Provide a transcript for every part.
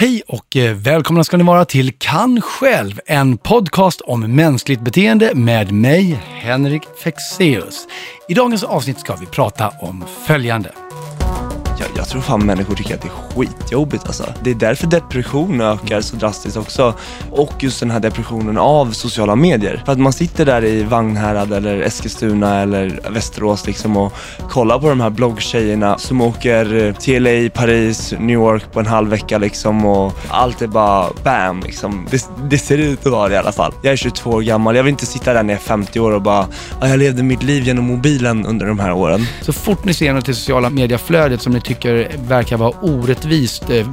Hej och eh, välkomna ska ni vara till Kan själv, en podcast om mänskligt beteende med mig, Henrik Fexeus. I dagens avsnitt ska vi prata om följande. Jag, tror fan människor tycker att det är skitjobbigt alltså. Det är därför depression ökar så drastiskt också. Och just den här depressionen av sociala medier. För att man sitter där i Vagnhärad eller Eskilstuna eller Västerås liksom och kollar på de här bloggtjejerna som åker eh, till LA, Paris, New York på en halv vecka liksom och allt är bara bam liksom. Det, det ser ut att vara det i alla fall. Jag är 22 år gammal, jag vill inte sitta där när jag är 50 år och bara, jag levde mitt liv genom mobilen under de här åren. Så fort ni ser något i sociala medieflödet som ni tycker verkar vara orättvist eh,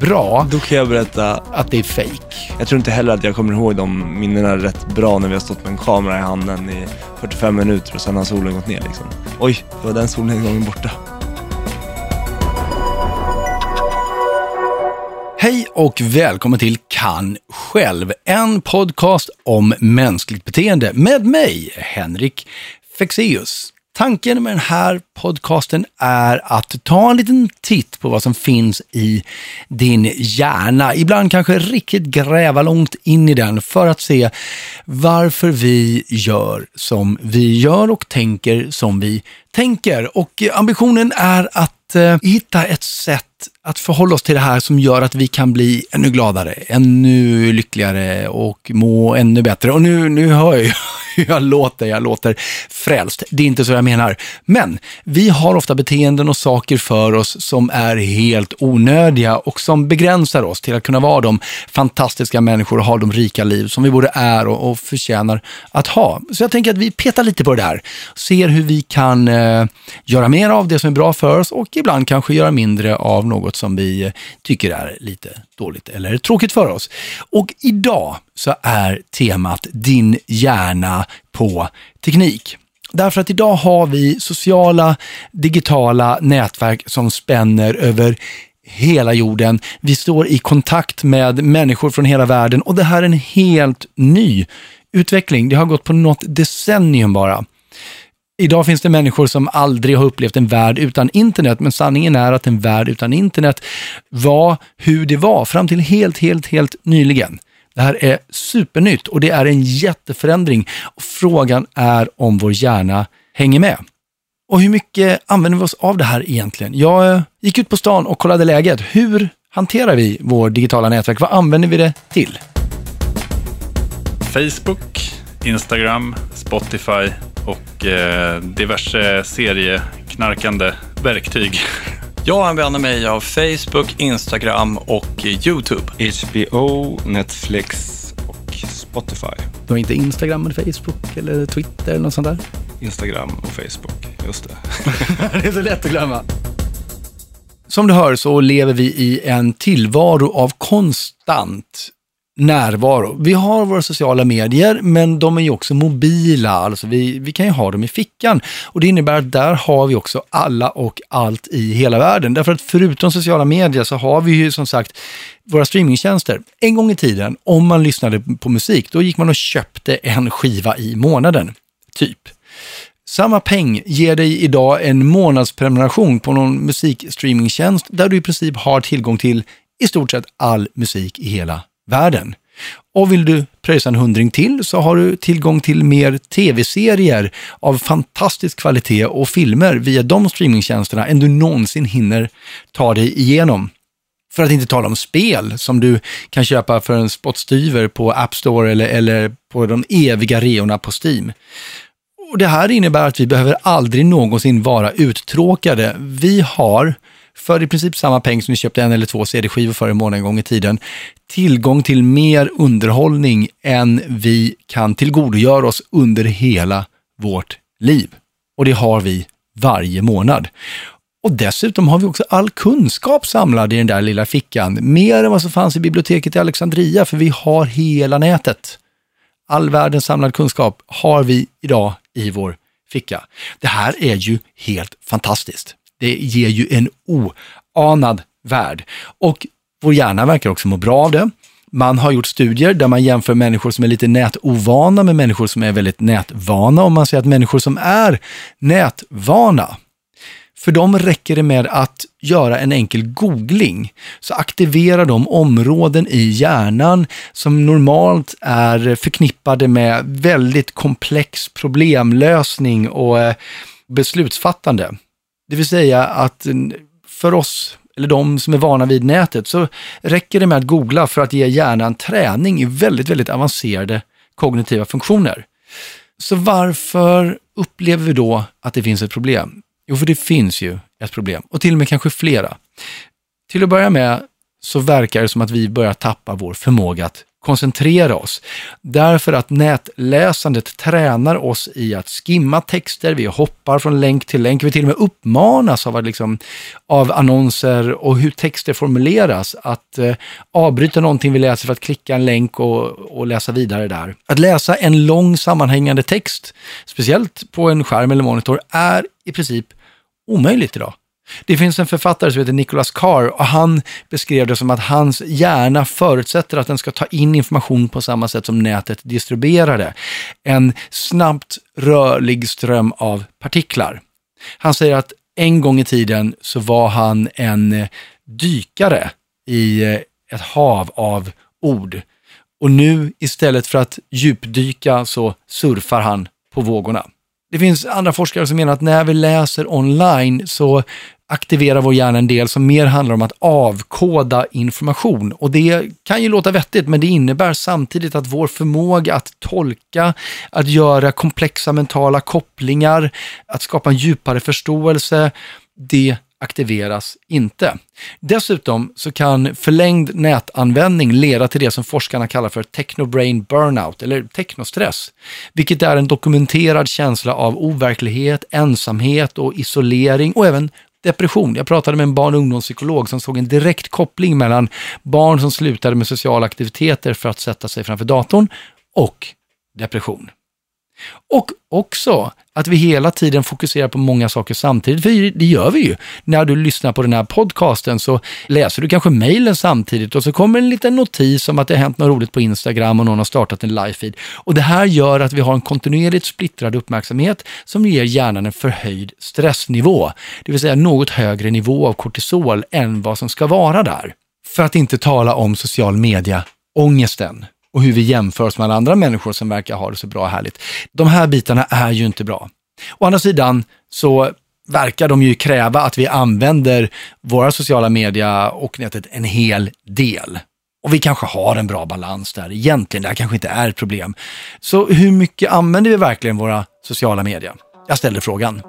bra, Då kan jag berätta att det är fake. Jag tror inte heller att jag kommer ihåg de minnena rätt bra när vi har stått med en kamera i handen i 45 minuter och sen har solen gått ner liksom. Oj, det var den solnedgången borta. Hej och välkommen till Kan själv, en podcast om mänskligt beteende med mig, Henrik Fexeus. Tanken med den här podcasten är att ta en liten titt på vad som finns i din hjärna. Ibland kanske riktigt gräva långt in i den för att se varför vi gör som vi gör och tänker som vi tänker. Och ambitionen är att eh, hitta ett sätt att förhålla oss till det här som gör att vi kan bli ännu gladare, ännu lyckligare och må ännu bättre. Och nu, nu hör jag ju hur jag låter, jag låter frälst. Det är inte så jag menar. Men vi har ofta beteenden och saker för oss som är helt onödiga och som begränsar oss till att kunna vara de fantastiska människor och ha de rika liv som vi både är och, och förtjänar att ha. Så jag tänker att vi petar lite på det där, ser hur vi kan eh, göra mer av det som är bra för oss och ibland kanske göra mindre av något som vi eh, tycker är lite dåligt eller tråkigt för oss. Och idag så är temat din hjärna på teknik. Därför att idag har vi sociala, digitala nätverk som spänner över hela jorden. Vi står i kontakt med människor från hela världen och det här är en helt ny utveckling. Det har gått på något decennium bara. Idag finns det människor som aldrig har upplevt en värld utan internet, men sanningen är att en värld utan internet var hur det var fram till helt, helt, helt nyligen. Det här är supernytt och det är en jätteförändring. Frågan är om vår hjärna hänger med. Och hur mycket använder vi oss av det här egentligen? Jag eh, gick ut på stan och kollade läget. Hur hanterar vi vår digitala nätverk? Vad använder vi det till? Facebook, Instagram, Spotify och eh, diverse serieknarkande verktyg. Jag använder mig av Facebook, Instagram och YouTube. HBO, Netflix och Spotify. Du har inte Instagram eller Facebook eller Twitter eller något sånt där? Instagram och Facebook, just det. det är så lätt att glömma. Som du hör så lever vi i en tillvaro av konstant närvaro. Vi har våra sociala medier, men de är ju också mobila, alltså vi, vi kan ju ha dem i fickan. Och det innebär att där har vi också alla och allt i hela världen. Därför att förutom sociala medier så har vi ju som sagt våra streamingtjänster. En gång i tiden, om man lyssnade på musik, då gick man och köpte en skiva i månaden, typ. Samma peng ger dig idag en månadsprenumeration på någon musikstreamingtjänst där du i princip har tillgång till i stort sett all musik i hela världen. Och vill du pröjsa en hundring till så har du tillgång till mer tv-serier av fantastisk kvalitet och filmer via de streamingtjänsterna än du någonsin hinner ta dig igenom. För att inte tala om spel som du kan köpa för en spottstyver på App Store eller, eller på de eviga reorna på Steam. Och Det här innebär att vi behöver aldrig någonsin vara uttråkade. Vi har, för i princip samma peng som vi köpte en eller två CD-skivor för en månad en gång i tiden, tillgång till mer underhållning än vi kan tillgodogöra oss under hela vårt liv. Och det har vi varje månad. Och dessutom har vi också all kunskap samlad i den där lilla fickan. Mer än vad som fanns i biblioteket i Alexandria, för vi har hela nätet. All världens samlad kunskap har vi idag i vår ficka. Det här är ju helt fantastiskt. Det ger ju en oanad värld. Och vår hjärna verkar också må bra av det. Man har gjort studier där man jämför människor som är lite nätovana med människor som är väldigt nätvana och man ser att människor som är nätvana För dem räcker det med att göra en enkel googling, så aktiverar de områden i hjärnan som normalt är förknippade med väldigt komplex problemlösning och eh, beslutsfattande. Det vill säga att för oss, eller de som är vana vid nätet, så räcker det med att googla för att ge hjärnan träning i väldigt, väldigt avancerade kognitiva funktioner. Så varför upplever vi då att det finns ett problem? Jo, för det finns ju ett problem och till och med kanske flera. Till att börja med så verkar det som att vi börjar tappa vår förmåga att koncentrera oss. Därför att nätläsandet tränar oss i att skimma texter, vi hoppar från länk till länk, vi till och med uppmanas av, liksom, av annonser och hur texter formuleras att eh, avbryta någonting vi läser för att klicka en länk och, och läsa vidare där. Att läsa en lång sammanhängande text, speciellt på en skärm eller monitor, är i princip omöjligt idag. Det finns en författare som heter Nicholas Carr och han beskrev det som att hans hjärna förutsätter att den ska ta in information på samma sätt som nätet distribuerar det. En snabbt rörlig ström av partiklar. Han säger att en gång i tiden så var han en dykare i eh, ett hav av ord. Och nu istället för att djupdyka så surfar han på vågorna. Det finns andra forskare som menar att när vi läser online så aktiverar vår hjärna en del som mer handlar om att avkoda information. Och det kan ju låta vettigt, men det innebär samtidigt att vår förmåga att tolka, att göra komplexa mentala kopplingar, att skapa en djupare förståelse, det aktiveras inte. Dessutom så kan förlängd nätanvändning leda till det som forskarna kallar för technobrain burnout eller technostress, vilket är en dokumenterad känsla av overklighet, ensamhet och isolering och även depression. Jag pratade med en barn och ungdomspsykolog som såg en direkt koppling mellan barn som slutade med sociala aktiviteter för att sätta sig framför datorn och depression. Och också att vi hela tiden fokuserar på många saker samtidigt, för det gör vi ju. När du lyssnar på den här podcasten så läser du kanske mejlen samtidigt och så kommer en liten notis om att det har hänt något roligt på Instagram och någon har startat en live-feed. Och det här gör att vi har en kontinuerligt splittrad uppmärksamhet som ger hjärnan en förhöjd stressnivå, det vill säga något högre nivå av kortisol än vad som ska vara där. För att inte tala om social media-ångesten och hur vi jämför oss med alla andra människor som verkar ha det så bra och härligt. De här bitarna är ju inte bra. Å andra sidan så verkar de ju kräva att vi använder våra sociala media och nätet en hel del. Och vi kanske har en bra balans där egentligen, det här kanske inte är ett problem. Så hur mycket använder vi verkligen våra sociala medier? Jag ställer frågan.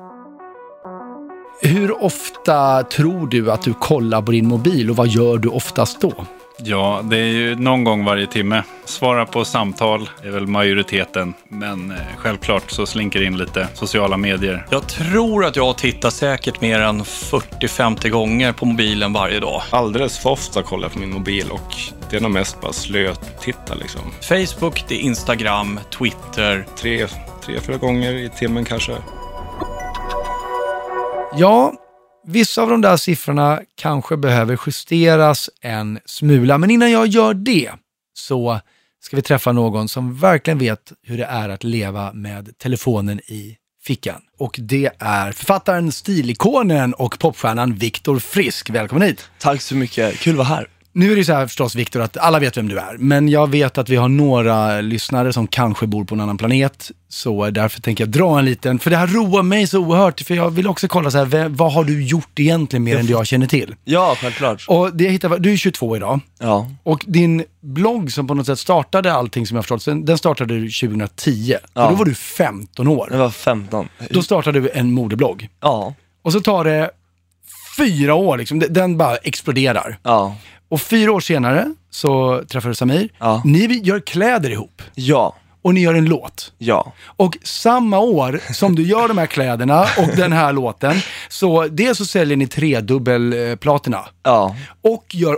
Hur ofta tror du att du kollar på din mobil och vad gör du oftast då? Ja, det är ju någon gång varje timme. Svara på samtal är väl majoriteten, men eh, självklart så slinker in lite sociala medier. Jag tror att jag tittar säkert mer än 40-50 gånger på mobilen varje dag. Alldeles för ofta kollar jag på min mobil och det är nog mest bara slötitta liksom. Facebook, det är Instagram, Twitter. Tre, tre, fyra gånger i timmen kanske. Ja, vissa av de där siffrorna kanske behöver justeras en smula, men innan jag gör det så ska vi träffa någon som verkligen vet hur det är att leva med telefonen i fickan. Och det är författaren, stilikonen och popstjärnan Viktor Frisk. Välkommen hit! Tack så mycket, kul att vara här. Nu är det så här förstås Viktor att alla vet vem du är, men jag vet att vi har några lyssnare som kanske bor på en annan planet. Så därför tänker jag dra en liten, för det här roar mig så oerhört, för jag vill också kolla så här, vad har du gjort egentligen mer än det jag känner till? Ja, självklart. Och det jag hittade, du är 22 idag, Ja, och din blogg som på något sätt startade allting som jag har förstått, den- startade du 2010. Ja. Och då var du 15 år. jag var 15. Då startade du en modeblogg. Ja, Och så tar det fyra år, liksom. Den bara exploderar. ja, Och fyra år senare så träffar du Samir. Ja. Ni gör kläder ihop ja, och ni gör en låt. ja. Och samma år som du gör de här kläderna och den här låten, så dels så säljer ni tredubbelplatina Ja, och gör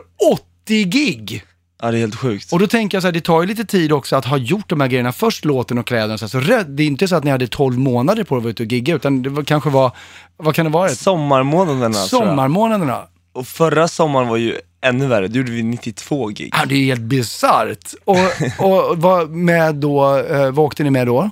80 gig. ja det är helt sjukt. Och då tänker jag så här, det tar ju lite tid också att ha gjort de här grejerna. Först låten och kläderna. Så, så det är inte så att ni hade 12 månader på er att vara ute och gigga, utan det var, kanske var, vad kan det vara? Sommarmånaderna. Sommarmånaderna. Och förra sommaren var ju ännu värre, då gjorde vi 92 gig. Ja, det är helt bisarrt. Och, och vad, med då, eh, vad åkte ni med då?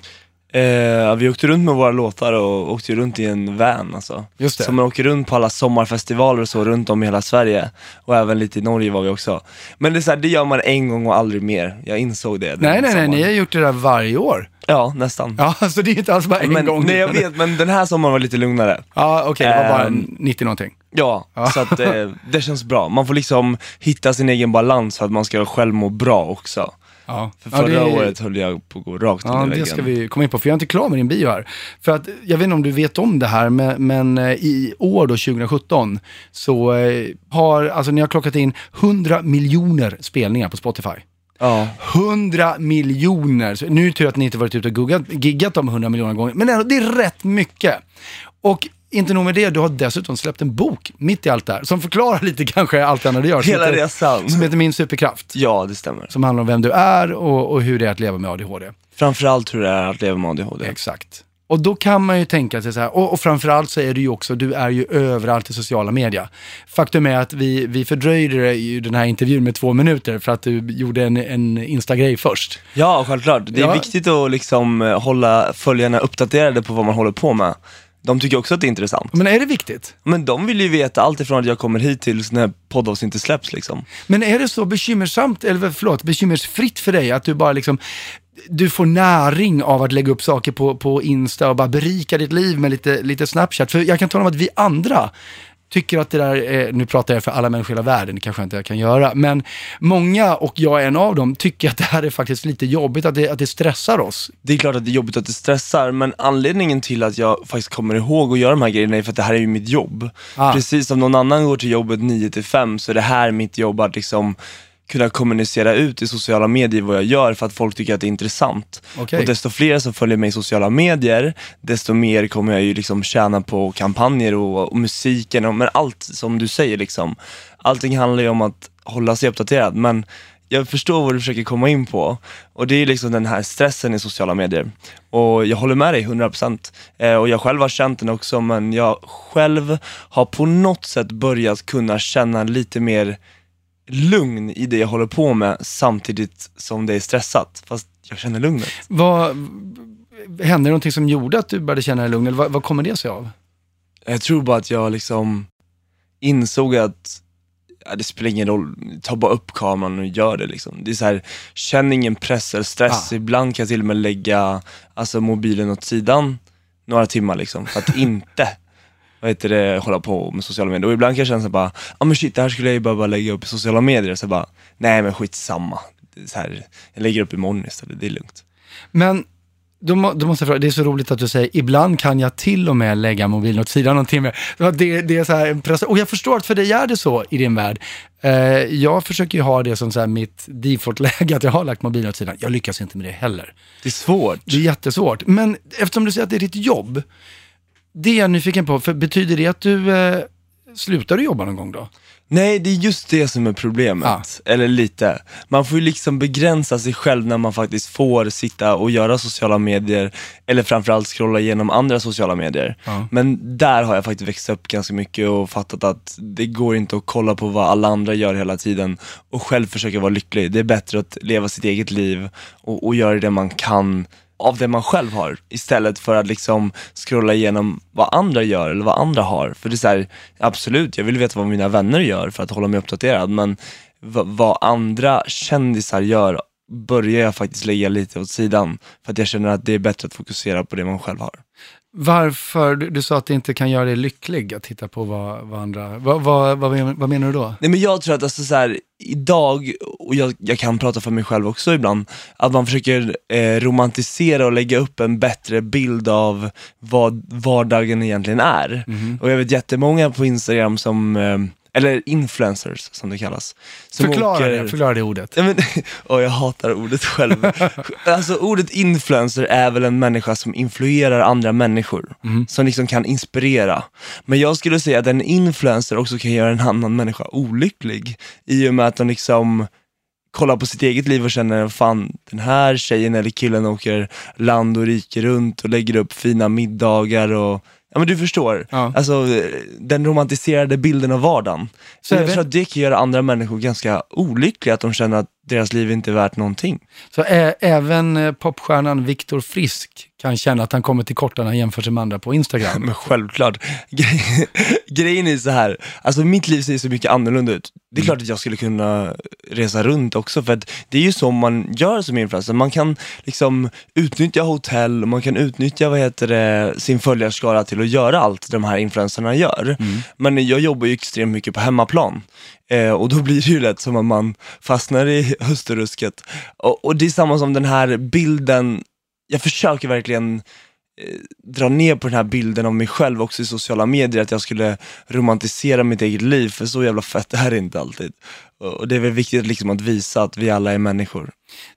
Eh, vi åkte runt med våra låtar och åkte runt i en van alltså. Just det. Så man åker runt på alla sommarfestivaler och så runt om i hela Sverige. Och även lite i Norge var vi också. Men det, är så här, det gör man en gång och aldrig mer. Jag insåg det. Nej, nej, nej, sommaren. ni har gjort det där varje år. Ja, nästan. Ja, så det är inte alls bara en men, gång. nej jag vet, men den här sommaren var lite lugnare. Ja, okej, det var bara Ehm, 90 någonting. Ja, så att eh, det känns bra. Man får liksom hitta sin egen balans för att man ska själv må bra också. Ja. För Ja, förra det- året höll jag på att gå rakt in Ja, i det väggen. ska vi komma in på, för jag är inte klar med din bio här. För att, jag vet inte om du vet om det här, men, men eh, i år då, 2017, så eh, har, alltså ni har klockat in 100 miljoner spelningar på Spotify. Ja. 100 miljoner! Så Nu är det tur att ni inte varit ute och guggat, giggat de 100 miljoner gånger, men ändå, det är rätt mycket. Och inte nog med det, du har dessutom släppt en bok mitt i allt det här, som förklarar lite kanske allt det andra du gör. som Hela heter- resan. Som heter Min superkraft. Ja, det stämmer. Som handlar om vem du är och, och hur det är att leva med ADHD. Framförallt hur det är att leva med ADHD. Exakt. Och då kan man ju tänka sig så här, och, och framförallt så är du ju också, du är ju överallt i sociala media. Faktum är att vi, vi fördröjde ju den här intervjun med två minuter för att du gjorde en, en Insta-grej först. Ja, självklart. Det är Ja. viktigt att liksom eh, hålla följarna uppdaterade på vad man håller på med. De tycker också att det är intressant. Men är det viktigt? Men de vill ju veta allt ifrån att jag kommer hit till när poddavsnitt inte släpps liksom. Men är det så bekymmersamt, eller förlåt, bekymmersfritt för dig att du bara liksom, du får näring av att lägga upp saker på, på Insta och bara berika ditt liv med lite, lite Snapchat? För jag kan tala om att vi andra tycker att det där, är, nu pratar jag för alla människor i hela världen, det kanske jag inte kan göra, men många, och jag är en av dem, tycker att det här är faktiskt lite jobbigt, att det, att det stressar oss. Det är klart att det är jobbigt att det stressar, men anledningen till att jag faktiskt kommer ihåg att göra de här grejerna är för att det här är ju mitt jobb. Ah. Precis som någon annan går till jobbet 9 till 5 så är det här mitt jobb att liksom kunna kommunicera ut i sociala medier vad jag gör för att folk tycker att det är intressant. Okej. Och desto fler som följer mig i sociala medier, desto mer kommer jag ju liksom tjäna på kampanjer och, och musiken och men allt som du säger liksom. Allting handlar ju om att hålla sig uppdaterad men jag förstår vad du försöker komma in på och det är liksom den här stressen i sociala medier. Och jag håller med dig 100% eh, och jag själv har känt den också men jag själv har på något sätt börjat kunna känna lite mer lugn i det jag håller på med samtidigt som det är stressat. Fast jag känner lugnet. Vad, hände det någonting som gjorde att du började känna dig lugn, eller vad, vad kommer det sig av? Jag tror bara att jag liksom insåg att ja, det spelar ingen roll, ta bara upp kameran och gör det liksom. Det är så här, känn ingen press eller stress. Ah. Ibland kan jag till och med lägga alltså, mobilen åt sidan några timmar liksom, för att inte vad heter det, hålla på med sociala medier. Och ibland kan jag känna så bara, ja ah, men shit, det här skulle jag ju bara, bara lägga upp i sociala medier. Så bara, nej men skitsamma. Så här, jag lägger upp imorgon istället, det är lugnt. Men då, må, då måste jag fråga, det är så roligt att du säger, ibland kan jag till och med lägga mobilen åt sidan någon timme. Det, det är så här en press, och jag förstår att för dig är det så i din värld. Eh, jag försöker ju ha det som så här mitt default-läge, att jag har lagt mobilen åt sidan. Jag lyckas inte med det heller. Det är svårt. Det är jättesvårt. Men eftersom du säger att det är ditt jobb, det är jag nyfiken på, för betyder det att du eh, slutar jobba någon gång då? Nej, det är just det som är problemet. Eller lite. Man får ju liksom begränsa sig själv när man faktiskt får sitta och göra sociala medier, eller framförallt scrolla igenom andra sociala medier. Ja. Men där har jag faktiskt växt upp ganska mycket och fattat att det går inte att kolla på vad alla andra gör hela tiden och själv försöka vara lycklig. Det är bättre att leva sitt eget liv och, och göra det man kan av det man själv har istället för att liksom scrolla igenom vad andra gör eller vad andra har. För det är så här, absolut, jag vill veta vad mina vänner gör för att hålla mig uppdaterad, men vad andra kändisar gör börjar jag faktiskt lägga lite åt sidan för att jag känner att det är bättre att fokusera på det man själv har. Varför, du, du sa att det inte kan göra dig lycklig att titta på vad, vad andra, vad, vad, vad, vad menar du då? Nej men jag tror att alltså så här, idag, och jag, jag kan prata för mig själv också ibland, att man försöker eh, romantisera och lägga upp en bättre bild av vad vardagen egentligen är. Och jag vet jättemånga på Instagram som, eh, eller influencers som det kallas. Förklara åker- det, förklara det ordet. Ja, men, och jag hatar ordet själv. alltså ordet influencer är väl en människa som influerar andra människor, som liksom kan inspirera. Men jag skulle säga att en influencer också kan göra en annan människa olycklig, i och med att de liksom kollar på sitt eget liv och känner, fan den här tjejen eller killen åker land och rike runt och lägger upp fina middagar och Ja men du förstår, Ja. alltså den romantiserade bilden av vardagen. Så jag jag tror att det kan göra andra människor ganska olyckliga, att de känner att deras liv inte är värt någonting. Så ä- även eh, popstjärnan Viktor Frisk kan känna att han kommer till korta när han jämför sig med andra på Instagram. Men självklart. Gre- Grejen är så här, alltså mitt liv ser så mycket annorlunda ut. Det är klart att jag skulle kunna resa runt också, för att det är ju så man gör som influencer. Man kan liksom utnyttja hotell, man kan utnyttja vad heter det, sin följarskara till att göra allt de här influencerna gör. Men jag jobbar ju extremt mycket på hemmaplan. Eh, och då blir det ju lätt som att man fastnar i höstrusket. Och, och det är samma som den här bilden, jag försöker verkligen eh, dra ner på den här bilden av mig själv också i sociala medier, att jag skulle romantisera mitt eget liv, för så jävla fett är det inte alltid. Och och det är väl viktigt liksom att visa att vi alla är människor.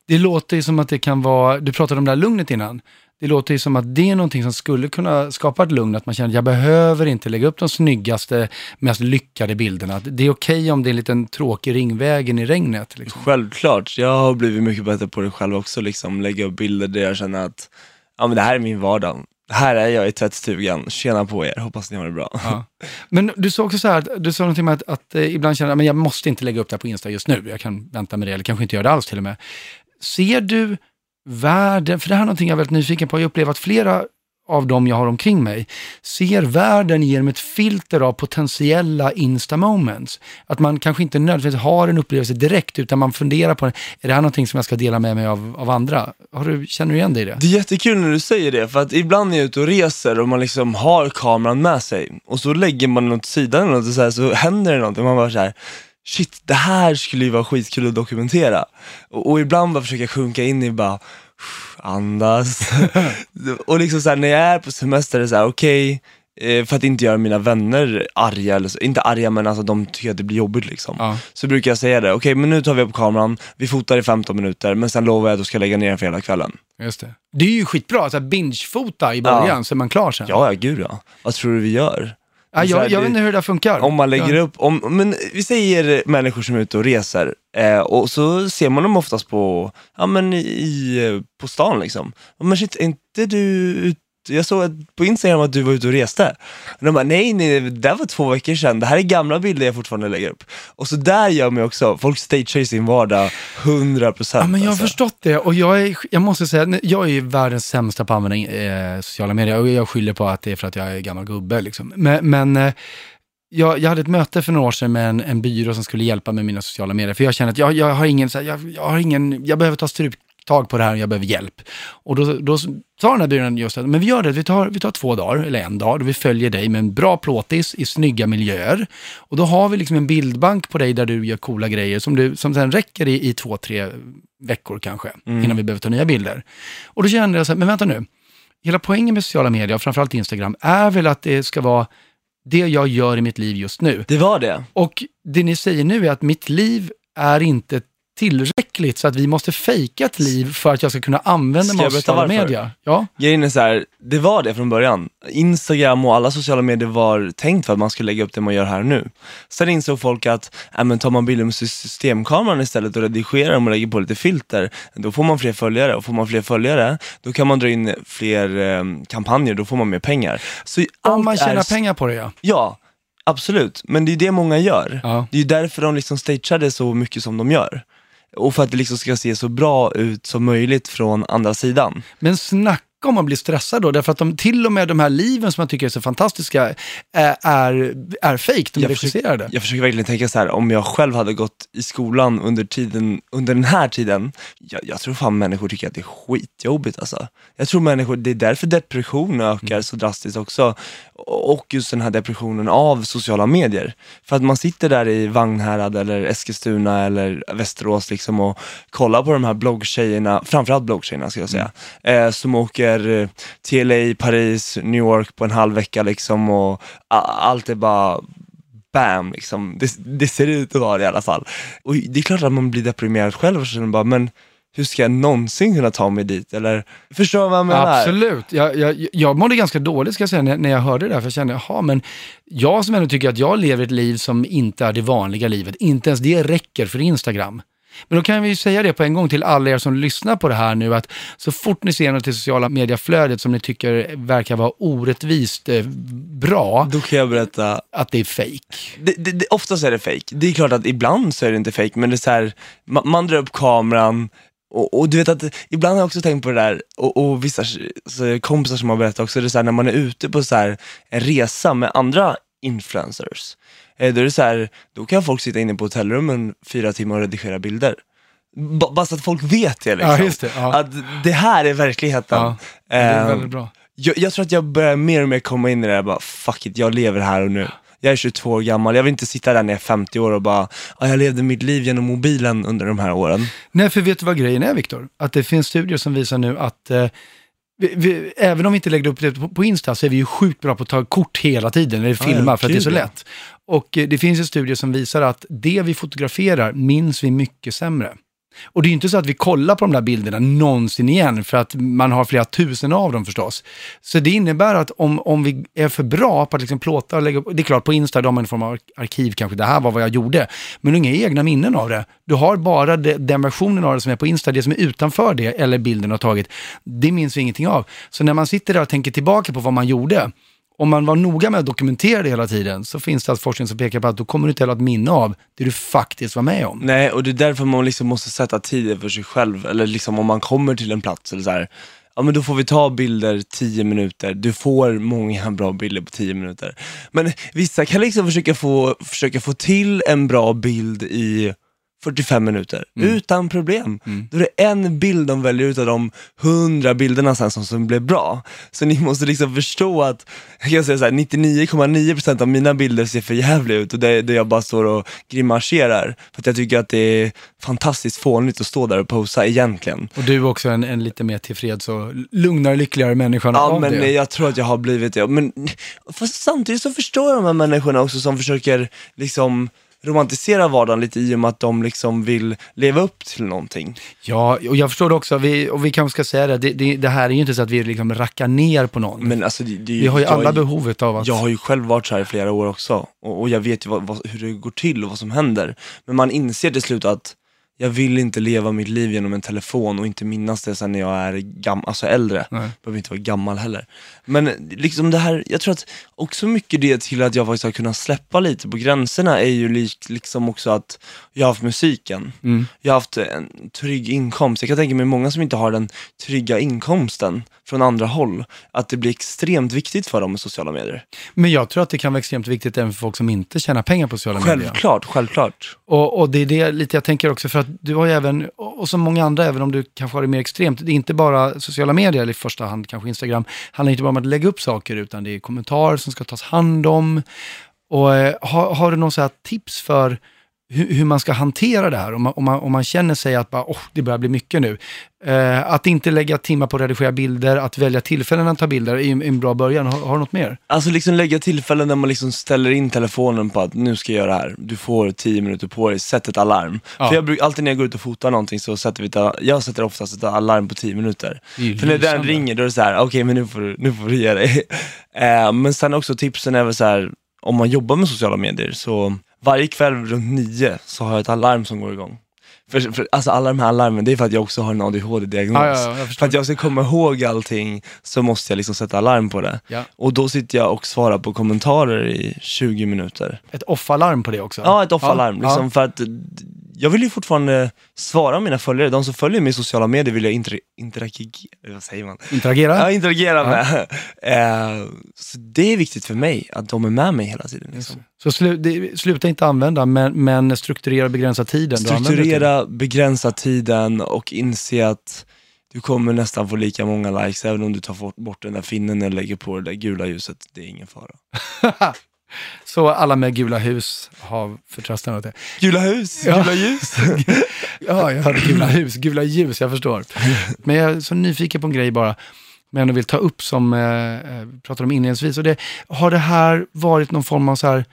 Det låter ju som att det kan vara, du pratade om det här lugnet innan. Det låter ju som att det är någonting som skulle kunna skapa ett lugn, att man känner att jag behöver inte lägga upp de snyggaste, mest lyckade bilderna. Att Det är okej om det är en liten tråkig ringväg in i regnet. Liksom. Självklart, jag har blivit mycket bättre på det själv också, liksom lägga upp bilder där jag känner att, ja men det här är min vardag. Här är jag i tvättstugan, tjena på er, hoppas ni har det bra. Ja. Men du sa också så här, du sa någonting med att, att eh, ibland känner jag, men jag måste inte lägga upp det här på Insta just nu, jag kan vänta med det, eller kanske inte göra det alls till och med. Ser du världen, för det här är någonting jag är väldigt nyfiken på, jag upplever att flera av dem jag har omkring mig ser världen genom ett filter av potentiella insta-moments. Att man kanske inte nödvändigtvis har en upplevelse direkt, utan man funderar på, är det här någonting som jag ska dela med mig av, av andra? Har du, känner du igen dig i det? Det är jättekul när du säger det, för att ibland är jag ute och reser och man liksom har kameran med sig och så lägger man den åt sidan eller något och så, här, så händer det någonting man bara så här shit det här skulle ju vara skitkul att dokumentera. Och, och ibland bara försöka sjunka in i bara, andas. och liksom så här, när jag är på semester, är det så här, okej, eh, för att inte göra mina vänner arga, eller så, inte arga men alltså de tycker att det blir jobbigt liksom. Ja. Så brukar jag säga det, okej men nu tar vi upp kameran, vi fotar i 15 minuter, men sen lovar jag att jag ska lägga ner den för hela kvällen. Just det. Det är ju skitbra, här binge-fota i början, Ja. så är man klar sen. Ja, ja gud ja. Vad tror du vi gör? Ja, här, jag, jag vet inte hur det där funkar. Om man lägger ja. upp, om, men vi säger människor som är ute och reser eh, och så ser man dem oftast på, ja men i, på stan liksom. Men shit, är inte du ute jag såg på Instagram att du var ute och reste. Och de bara, nej, nej, det där var två veckor sedan. Det här är gamla bilder jag fortfarande lägger upp. Och så där gör man också, folk stagear i sin vardag 100%. Ja, men jag har alltså. förstått det och jag, är, jag måste säga, jag är ju världens sämsta på att använda eh, sociala medier och jag skyller på att det är för att jag är gammal gubbe. Liksom. Men, men eh, jag, jag hade ett möte för några år sedan med en, en byrå som skulle hjälpa mig med mina sociala medier. För jag känner att jag, jag har ingen, så här, jag, jag har ingen, jag behöver ta struptag på det här och jag behöver hjälp. Och då, då sa den här byrån just att, men vi gör det, vi tar, vi tar två dagar, eller en dag, och vi följer dig med en bra plåtis i snygga miljöer. Och då har vi liksom en bildbank på dig där du gör coola grejer som, du, som sen räcker i, i två, tre veckor kanske, innan vi behöver ta nya bilder. Och då kände jag så här, men vänta nu, hela poängen med sociala medier, och framförallt Instagram, är väl att det ska vara det jag gör i mitt liv just nu. Det var det. Och det ni säger nu är att mitt liv är inte tillräckligt så att vi måste fejka ett liv för att jag ska kunna använda mig av sociala medier. Ja, Grejen är så här, det var det från början. Instagram och alla sociala medier var tänkt för att man skulle lägga upp det man gör här nu. Sen insåg folk att, äh, men tar man bilder med systemkameran istället och redigerar dem och lägger på lite filter, då får man fler följare. Och får man fler följare, då kan man dra in fler eh, kampanjer, då får man mer pengar. Så om man tjänar är, pengar på det ja. Ja, absolut. Men det är det många gör. ja. Det är därför de liksom stagear det så mycket som de gör. Och för att det liksom ska se så bra ut som möjligt från andra sidan. Men snacka om att bli stressad då, därför att de, till och med de här liven som man tycker är så fantastiska är, är, är fake, de är Jag försöker- regisserade. Jag försöker verkligen tänka så här, om jag själv hade gått i skolan under tiden, under den här tiden, jag, jag tror fan människor tycker att det är skitjobbigt alltså. Jag tror människor, det är därför depression ökar så drastiskt också. Och just den här depressionen av sociala medier. För att man sitter där i Vagnhärad eller Eskilstuna eller Västerås liksom och kollar på de här bloggtjejerna, framförallt bloggtjejerna ska jag säga, eh, som åker åker till LA, Paris, New York på en halv vecka liksom och allt är bara bam, liksom. det, det ser ut att vara det i alla fall. Och det är klart att man blir deprimerad själv och känner bara, men hur ska jag någonsin kunna ta mig dit? Eller, förstår du vad jag menar? Absolut. Jag, jag, jag mådde ganska dåligt ska jag säga när, när jag hörde det där, för jag kände, jaha, men jag som ändå tycker att jag lever ett liv som inte är det vanliga livet, inte ens det räcker för Instagram. Men då kan vi ju säga det på en gång till alla er som lyssnar på det här nu, att så fort ni ser något i sociala medieflödet som ni tycker verkar vara orättvist eh, bra, Då kan jag berätta att det är fake. det, det, det, oftast är det fake. Det är klart att ibland så är det inte fake, men det är så här, man, man drar upp kameran och, och du vet att ibland har jag också tänkt på det där, och, och vissa kompisar som har berättat också, det är så här, när man är ute på så här, en resa med andra influencers, eh, då är det så här, då kan folk sitta inne på hotellrummen fyra timmar och redigera bilder. B- bara så att folk vet det liksom. Ja, just det. Ja. Att det här är verkligheten. Ja, det är Ehm, väldigt bra. jag, jag tror att jag börjar mer och mer komma in i det där, bara fuck it, jag lever här och nu. Jag är 22 år gammal, jag vill inte sitta där när jag är 50 år och bara, ah, jag levde mitt liv genom mobilen under de här åren. Nej, för vet du vad grejen är, Viktor? Att det finns studier som visar nu att eh, vi, vi, även om vi inte lägger upp det på, på Insta så är vi ju sjukt bra på att ta kort hela tiden när vi Ja, filmar ja, för att det är så lätt. Och eh, det finns en studie som visar att det vi fotograferar minns vi mycket sämre. Och det är ju inte så att vi kollar på de där bilderna någonsin igen, för att man har flera tusen av dem förstås. Så det innebär att om, om vi är för bra på att liksom plåta och lägga upp, det är klart på Insta, då har man en form av arkiv kanske, det här var vad jag gjorde, men du har inga egna minnen av det. Du har bara det, den versionen av det som är på Insta, det som är utanför det, eller bilden har tagit, det minns vi ingenting av. Så när man sitter där och tänker tillbaka på vad man gjorde, om man var noga med att dokumentera det hela tiden, så finns det alltså forskning som pekar på att då kommer du inte heller att minne av det du faktiskt var med om. Nej, och det är därför man liksom måste sätta tider för sig själv, eller liksom om man kommer till en plats eller så här, ja men då får vi ta bilder 10 minuter, du får många bra bilder på 10 minuter. Men vissa kan liksom försöka få, försöka få till en bra bild i 45 minuter, utan problem. Då är det en bild de väljer ut av de 100 bilderna sen som, som blev bra. Så ni måste liksom förstå att, jag kan säga så här, 99,9% av mina bilder ser för jävliga ut och det, det jag bara står och grimaserar. För att jag tycker att det är fantastiskt fånigt att stå där och posa egentligen. Och du är också en, en lite mer tillfreds och lugnare, lyckligare människa Ja av men det. jag tror att jag har blivit det. Men fast samtidigt så förstår jag de här människorna också som försöker liksom romantisera vardagen lite i och med att de liksom vill leva upp till någonting. Ja, och jag förstår det också, vi, och vi kanske ska säga det, det, det, det här är ju inte så att vi liksom rackar ner på någon. Men alltså det, det, vi har ju jag- alla behovet av att... Jag har ju själv varit så här i flera år också och, och jag vet ju vad, vad, hur det går till och vad som händer. Men man inser till slut att jag vill inte leva mitt liv genom en telefon och inte minnas det sen när jag är gam- alltså äldre. Nej. Behöver inte vara gammal heller. Men liksom det här, jag tror att också mycket det till att jag faktiskt har kunnat släppa lite på gränserna är ju lik, liksom också att jag har haft musiken. Mm. Jag har haft en trygg inkomst. Jag kan tänka mig många som inte har den trygga inkomsten från andra håll, att det blir extremt viktigt för dem med sociala medier. Men jag tror att det kan vara extremt viktigt även för folk som inte tjänar pengar på sociala medier. Självklart, självklart. Och, och det är det lite jag tänker också, för att du har ju även, och som många andra, även om du kanske har det mer extremt, det är inte bara sociala medier, eller i första hand kanske Instagram, handlar inte bara om att lägga upp saker, utan det är kommentarer som ska tas hand om. Och eh, har, har du någon så här tips för hur, hur man ska hantera det här? Om man, om man, om man känner sig att bara, oh, det börjar bli mycket nu. Eh, att inte lägga timmar på att redigera bilder, att välja tillfällen att ta bilder är en, en bra början. Har, har du något mer? Alltså liksom lägga tillfällen där man liksom ställer in telefonen på att nu ska jag göra det här. Du får tio minuter på dig, sätt ett alarm. Ja. För jag brukar, alltid när jag går ut och fotar någonting så sätter vi ett, jag sätter oftast ett alarm på tio minuter. För när den ringer då är det så här: okej men nu får, du- nu får du ge dig. eh, men sen också tipsen är väl så här, om man jobbar med sociala medier så varje kväll runt nio så har jag ett alarm som går igång. För, för, alltså alla de här alarmen, det är för att jag också har en ADHD-diagnos. Ja, ja, för att jag ska komma ihåg allting så måste jag liksom sätta alarm på det. Ja. Och då sitter jag och svarar på kommentarer i 20 minuter. Ett off-alarm på det också? Ja, ett off-alarm. Liksom, För att jag vill ju fortfarande svara mina följare, de som följer mig i sociala medier vill jag inter- interagera, vad säger man? Interagera? Ja, interagera med. Eh, så det är viktigt för mig, att de är med mig hela tiden. Liksom. Så slu, det, sluta inte använda, men, men strukturera och begränsa tiden. Strukturera, begränsa tiden och inse att du kommer nästan få lika många likes även om du tar bort den där finnen eller lägger på det där gula ljuset. Det är ingen fara. Så alla med gula hus har förtröstan åt det. Gula hus, Ja. gula ljus. Ja, jag hörde gula hus, gula ljus, jag förstår. Men jag är så nyfiken på en grej bara, men jag vill ta upp som eh, eh, pratade om inledningsvis. Och det, har det här varit någon form av så här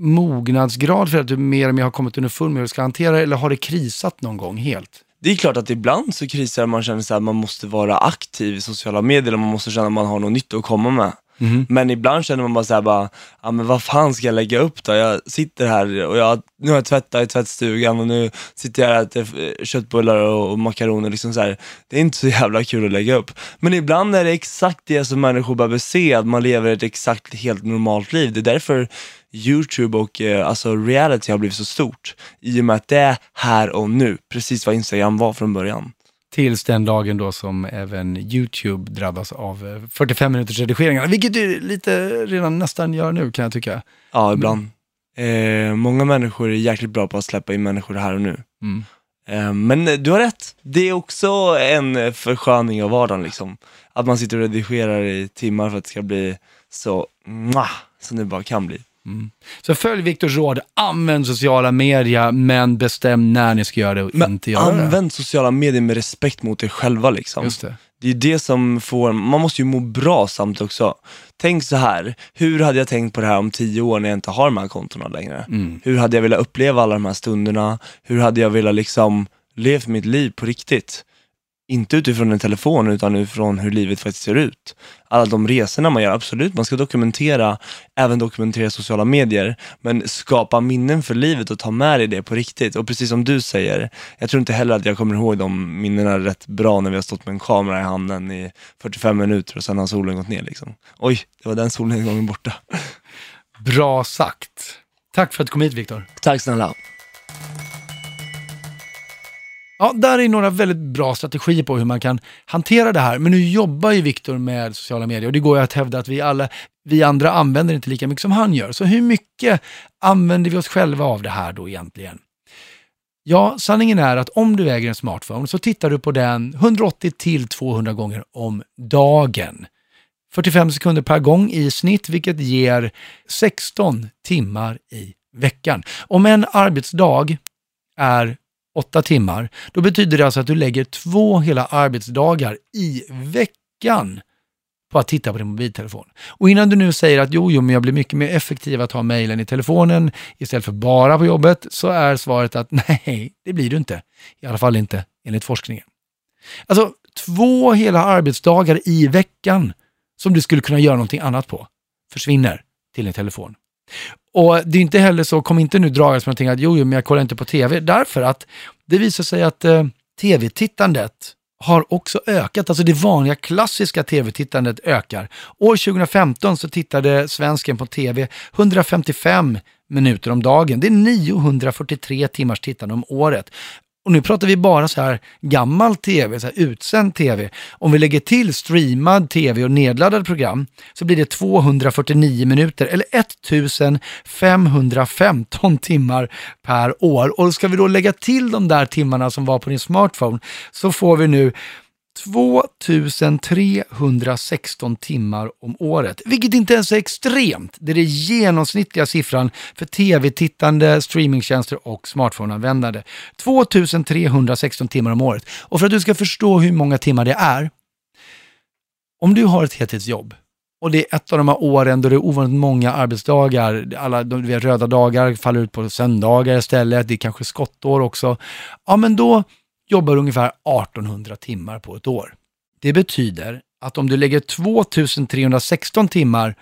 mognadsgrad för att du mer och mer har kommit underfund med hur du ska hantera det, eller har det krisat någon gång helt? Det är klart att ibland så krisar man känner så här, man måste vara aktiv i sociala medier och man måste känna att man har något nytt att komma med. Mm. Men ibland känner man bara såhär bara, ja men vad fan ska jag lägga upp då? Jag sitter här och jag, nu har jag tvättat i tvättstugan och nu sitter jag och äter eh, köttbullar och, och makaroner liksom så här. Det är inte så jävla kul att lägga upp. Men ibland är det exakt det som människor behöver se, att man lever ett exakt helt normalt liv. Det är därför YouTube och eh, alltså reality har blivit så stort. I och med att det är här och nu, precis vad Instagram var från början. Tills den dagen då som även YouTube drabbas av eh, 45 minuters redigeringar, vilket du lite redan nästan gör nu kan jag tycka. Ja, ibland. Eh, många människor är jäkligt bra på att släppa in människor här och nu. Mm. Eh, men eh, du har rätt, det är också en eh, försköning av vardagen liksom. Att man sitter och redigerar i timmar för att det ska bli så, mwah, som det bara kan bli. Så följ Viktors råd, använd sociala medier, men bestäm när ni ska göra det och Men inte göra det. använd sociala medier med respekt mot er själva liksom. Just det. Det är det som får, man måste ju må bra samtidigt också. Tänk så här, hur hade jag tänkt på det här om tio år när jag inte har de här kontona längre? Mm. Hur hade jag velat uppleva alla de här stunderna? Hur hade jag velat liksom leva mitt liv på riktigt? Inte utifrån en telefon utan utifrån hur livet faktiskt ser ut. Alla de resorna man gör, absolut, man ska dokumentera, även dokumentera sociala medier, men skapa minnen för livet och ta med dig det på riktigt. Och precis som du säger, jag tror inte heller att jag kommer ihåg de minnena rätt bra när vi har stått med en kamera i handen i 45 minuter och sen har solen gått ner liksom. Oj, det var den solnedgången borta. Bra sagt. Tack för att du kom hit Viktor. Tack snälla. Ja, där är några väldigt bra strategier på hur man kan hantera det här. Men nu jobbar ju Viktor med sociala medier och det går ju att hävda att vi alla, vi andra använder inte lika mycket som han gör. Så hur mycket använder vi oss själva av det här då egentligen? Ja, sanningen är att om du äger en smartphone så tittar du på den 180 till 200 gånger om dagen. 45 sekunder per gång i snitt, vilket ger 16 timmar i veckan. Om en arbetsdag är åtta timmar, då betyder det alltså att du lägger två hela arbetsdagar i veckan på att titta på din mobiltelefon. Och innan du nu säger att jo, jo, men jag blir mycket mer effektiv att ha mejlen i telefonen istället för bara på jobbet, så är svaret att nej, det blir du inte. I alla fall inte enligt forskningen. Alltså, två hela arbetsdagar i veckan som du skulle kunna göra någonting annat på, försvinner till din telefon. Och det är inte heller så, kom inte nu dragas med någonting att jo, jo, men jag kollar inte på tv, därför att det visar sig att eh, tv-tittandet har också ökat, alltså det vanliga klassiska tv-tittandet ökar. År 2015 så tittade svensken på tv 155 minuter om dagen. Det är 943 timmars tittande om året. Och nu pratar vi bara så här gammal tv, så här utsänd tv. Om vi lägger till streamad tv och nedladdade program så blir det 249 minuter eller 1515 timmar per år. Och ska vi då lägga till de där timmarna som var på din smartphone så får vi nu 2316 timmar om året, vilket inte ens är extremt. Det är den genomsnittliga siffran för tv-tittande, streamingtjänster och smartphoneanvändande. 2316 timmar om året. Och för att du ska förstå hur många timmar det är, om du har ett heltidsjobb och det är ett av de här åren då det är ovanligt många arbetsdagar, alla de du vet, röda dagar faller ut på söndagar istället, det är kanske skottår också, ja men då jobbar ungefär 1800 timmar på ett år. Det betyder att om du lägger 2316 timmar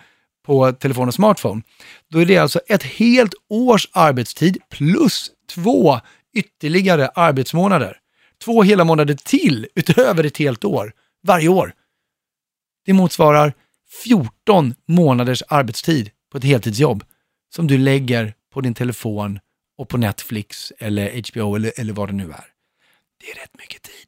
på telefon och smartphone, då är det alltså ett helt års arbetstid plus två ytterligare arbetsmånader. Två hela månader till utöver ett helt år, varje år. Det motsvarar 14 månaders arbetstid på ett heltidsjobb som du lägger på din telefon och på Netflix eller HBO eller, eller vad det nu är. Det är rätt mycket tid.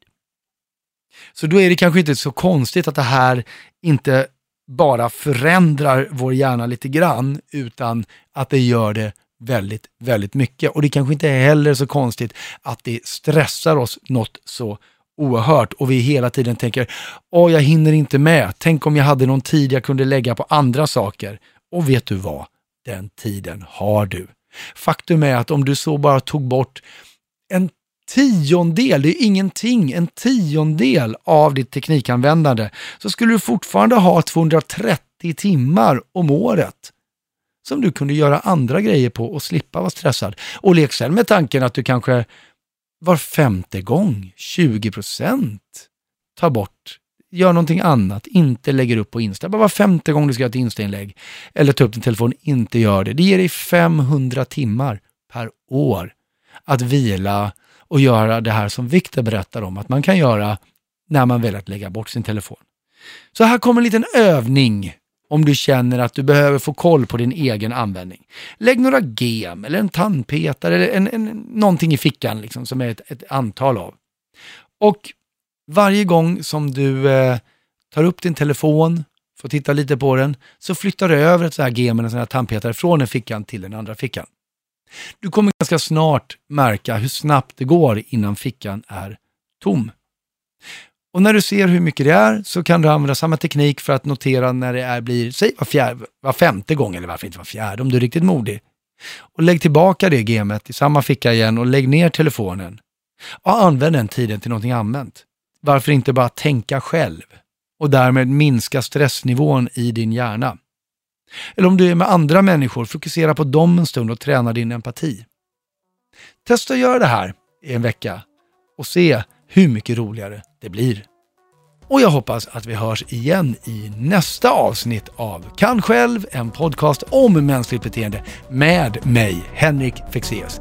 Så då är det kanske inte så konstigt att det här inte bara förändrar vår hjärna lite grann, utan att det gör det väldigt, väldigt mycket. Och det kanske inte heller är så konstigt att det stressar oss något så oerhört och vi hela tiden tänker, åh jag hinner inte med, tänk om jag hade någon tid jag kunde lägga på andra saker. Och vet du vad? Den tiden har du. Faktum är att om du så bara tog bort en tiondel, det är ingenting, en tiondel av ditt teknikanvändande, så skulle du fortfarande ha 230 timmar om året som du kunde göra andra grejer på och slippa vara stressad. Och lek sen med tanken att du kanske var femte gång, 20 procent, tar bort gör någonting annat, inte lägger upp på Insta. Bara var femte gång du ska göra ett Insta-inlägg eller ta upp din telefon, inte gör det. Det ger dig 500 timmar per år att vila och göra det här som Viktor berättar om att man kan göra när man väljer att lägga bort sin telefon. Så här kommer en liten övning om du känner att du behöver få koll på din egen användning. Lägg några gem eller en tandpetare eller en, en, någonting i fickan liksom, som är ett, ett antal av. Och varje gång som du eh, tar upp din telefon, får titta lite på den, så flyttar du över ett sånt här gem eller en sån här tandpetare från en fickan till den andra fickan. Du kommer ganska snart märka hur snabbt det går innan fickan är tom. Och när du ser hur mycket det är så kan du använda samma teknik för att notera när det är, blir, säg var, fjärde, var femte gång eller varför inte var fjärde om du är riktigt modig. Och lägg tillbaka det gemet i samma ficka igen och lägg ner telefonen. Och använd den tiden till någonting använt. Varför inte bara tänka själv? Och därmed minska stressnivån i din hjärna. Eller om du är med andra människor, fokusera på dem en stund och träna din empati. Testa att göra det här i en vecka och se hur mycket roligare det blir. Och jag hoppas att vi hörs igen i nästa avsnitt av Kan själv, en podcast om mänskligt beteende med mig, Henrik Fexeus.